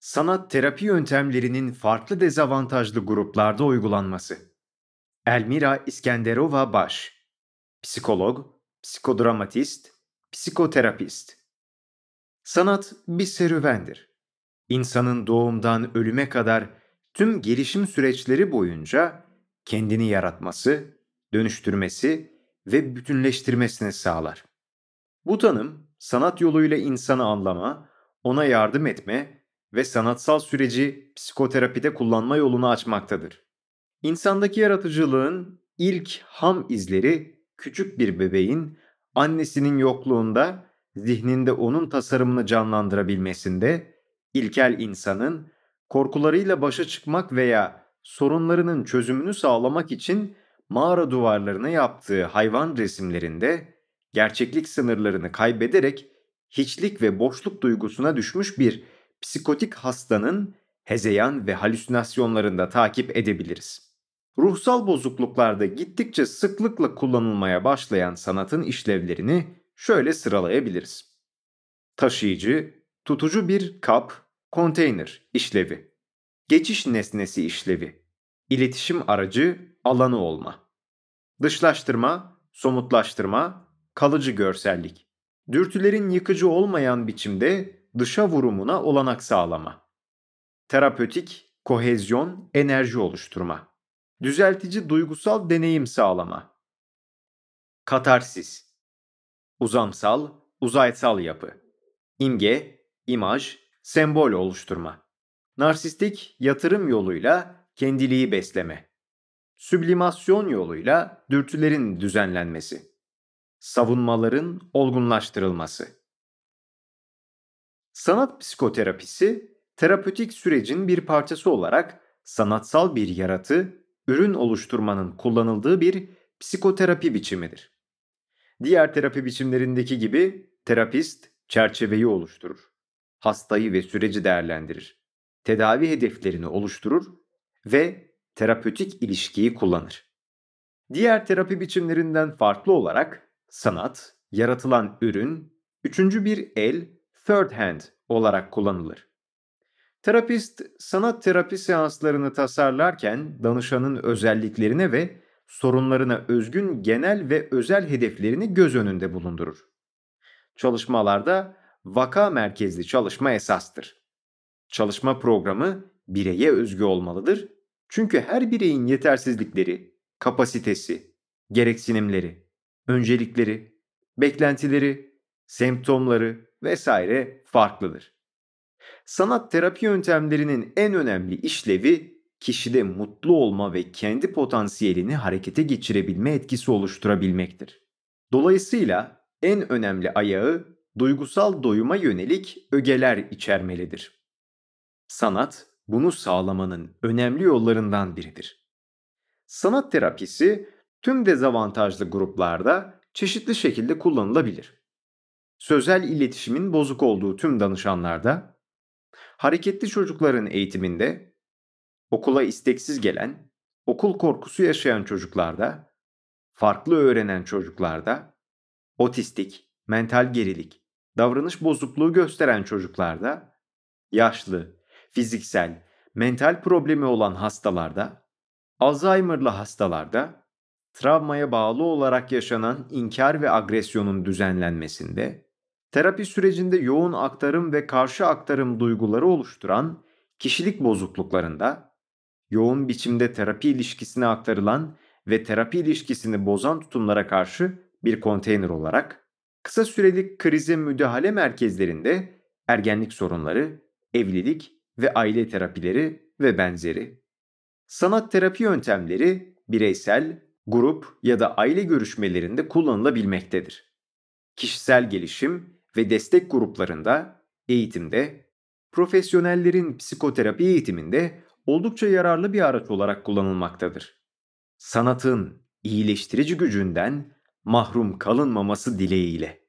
Sanat terapi yöntemlerinin farklı dezavantajlı gruplarda uygulanması. Elmira İskenderova Baş Psikolog, psikodramatist, psikoterapist. Sanat bir serüvendir. İnsanın doğumdan ölüme kadar tüm gelişim süreçleri boyunca kendini yaratması, dönüştürmesi ve bütünleştirmesini sağlar. Bu tanım, sanat yoluyla insanı anlama, ona yardım etme ve sanatsal süreci psikoterapide kullanma yolunu açmaktadır. İnsandaki yaratıcılığın ilk ham izleri küçük bir bebeğin annesinin yokluğunda zihninde onun tasarımını canlandırabilmesinde, ilkel insanın korkularıyla başa çıkmak veya sorunlarının çözümünü sağlamak için mağara duvarlarına yaptığı hayvan resimlerinde gerçeklik sınırlarını kaybederek hiçlik ve boşluk duygusuna düşmüş bir psikotik hastanın hezeyan ve halüsinasyonlarında takip edebiliriz. Ruhsal bozukluklarda gittikçe sıklıkla kullanılmaya başlayan sanatın işlevlerini şöyle sıralayabiliriz. Taşıyıcı, tutucu bir kap, konteyner işlevi. Geçiş nesnesi işlevi. İletişim aracı, alanı olma. Dışlaştırma, somutlaştırma, kalıcı görsellik. Dürtülerin yıkıcı olmayan biçimde dışa vurumuna olanak sağlama. Terapötik, kohezyon, enerji oluşturma. Düzeltici duygusal deneyim sağlama. Katarsis. Uzamsal, uzaysal yapı. İmge, imaj, sembol oluşturma. Narsistik yatırım yoluyla kendiliği besleme. Süblimasyon yoluyla dürtülerin düzenlenmesi. Savunmaların olgunlaştırılması. Sanat psikoterapisi, terapötik sürecin bir parçası olarak sanatsal bir yaratı, ürün oluşturmanın kullanıldığı bir psikoterapi biçimidir. Diğer terapi biçimlerindeki gibi terapist çerçeveyi oluşturur. Hastayı ve süreci değerlendirir. Tedavi hedeflerini oluşturur ve terapötik ilişkiyi kullanır. Diğer terapi biçimlerinden farklı olarak sanat, yaratılan ürün, üçüncü bir el, third hand olarak kullanılır. Terapist, sanat terapi seanslarını tasarlarken danışanın özelliklerine ve sorunlarına özgün genel ve özel hedeflerini göz önünde bulundurur. Çalışmalarda vaka merkezli çalışma esastır. Çalışma programı bireye özgü olmalıdır. Çünkü her bireyin yetersizlikleri, kapasitesi, gereksinimleri, öncelikleri, beklentileri, semptomları vesaire farklıdır. Sanat terapi yöntemlerinin en önemli işlevi kişide mutlu olma ve kendi potansiyelini harekete geçirebilme etkisi oluşturabilmektir. Dolayısıyla en önemli ayağı duygusal doyuma yönelik ögeler içermelidir. Sanat bunu sağlamanın önemli yollarından biridir. Sanat terapisi tüm dezavantajlı gruplarda çeşitli şekilde kullanılabilir. Sözel iletişimin bozuk olduğu tüm danışanlarda, hareketli çocukların eğitiminde, okula isteksiz gelen, okul korkusu yaşayan çocuklarda, farklı öğrenen çocuklarda, otistik, mental gerilik, davranış bozukluğu gösteren çocuklarda, yaşlı, fiziksel, mental problemi olan hastalarda, Alzheimer'lı hastalarda, travmaya bağlı olarak yaşanan inkar ve agresyonun düzenlenmesinde, terapi sürecinde yoğun aktarım ve karşı aktarım duyguları oluşturan kişilik bozukluklarında, yoğun biçimde terapi ilişkisine aktarılan ve terapi ilişkisini bozan tutumlara karşı bir konteyner olarak, kısa süreli krize müdahale merkezlerinde ergenlik sorunları, evlilik ve aile terapileri ve benzeri. Sanat terapi yöntemleri bireysel, grup ya da aile görüşmelerinde kullanılabilmektedir. Kişisel gelişim ve destek gruplarında, eğitimde, profesyonellerin psikoterapi eğitiminde oldukça yararlı bir araç olarak kullanılmaktadır. Sanatın iyileştirici gücünden mahrum kalınmaması dileğiyle.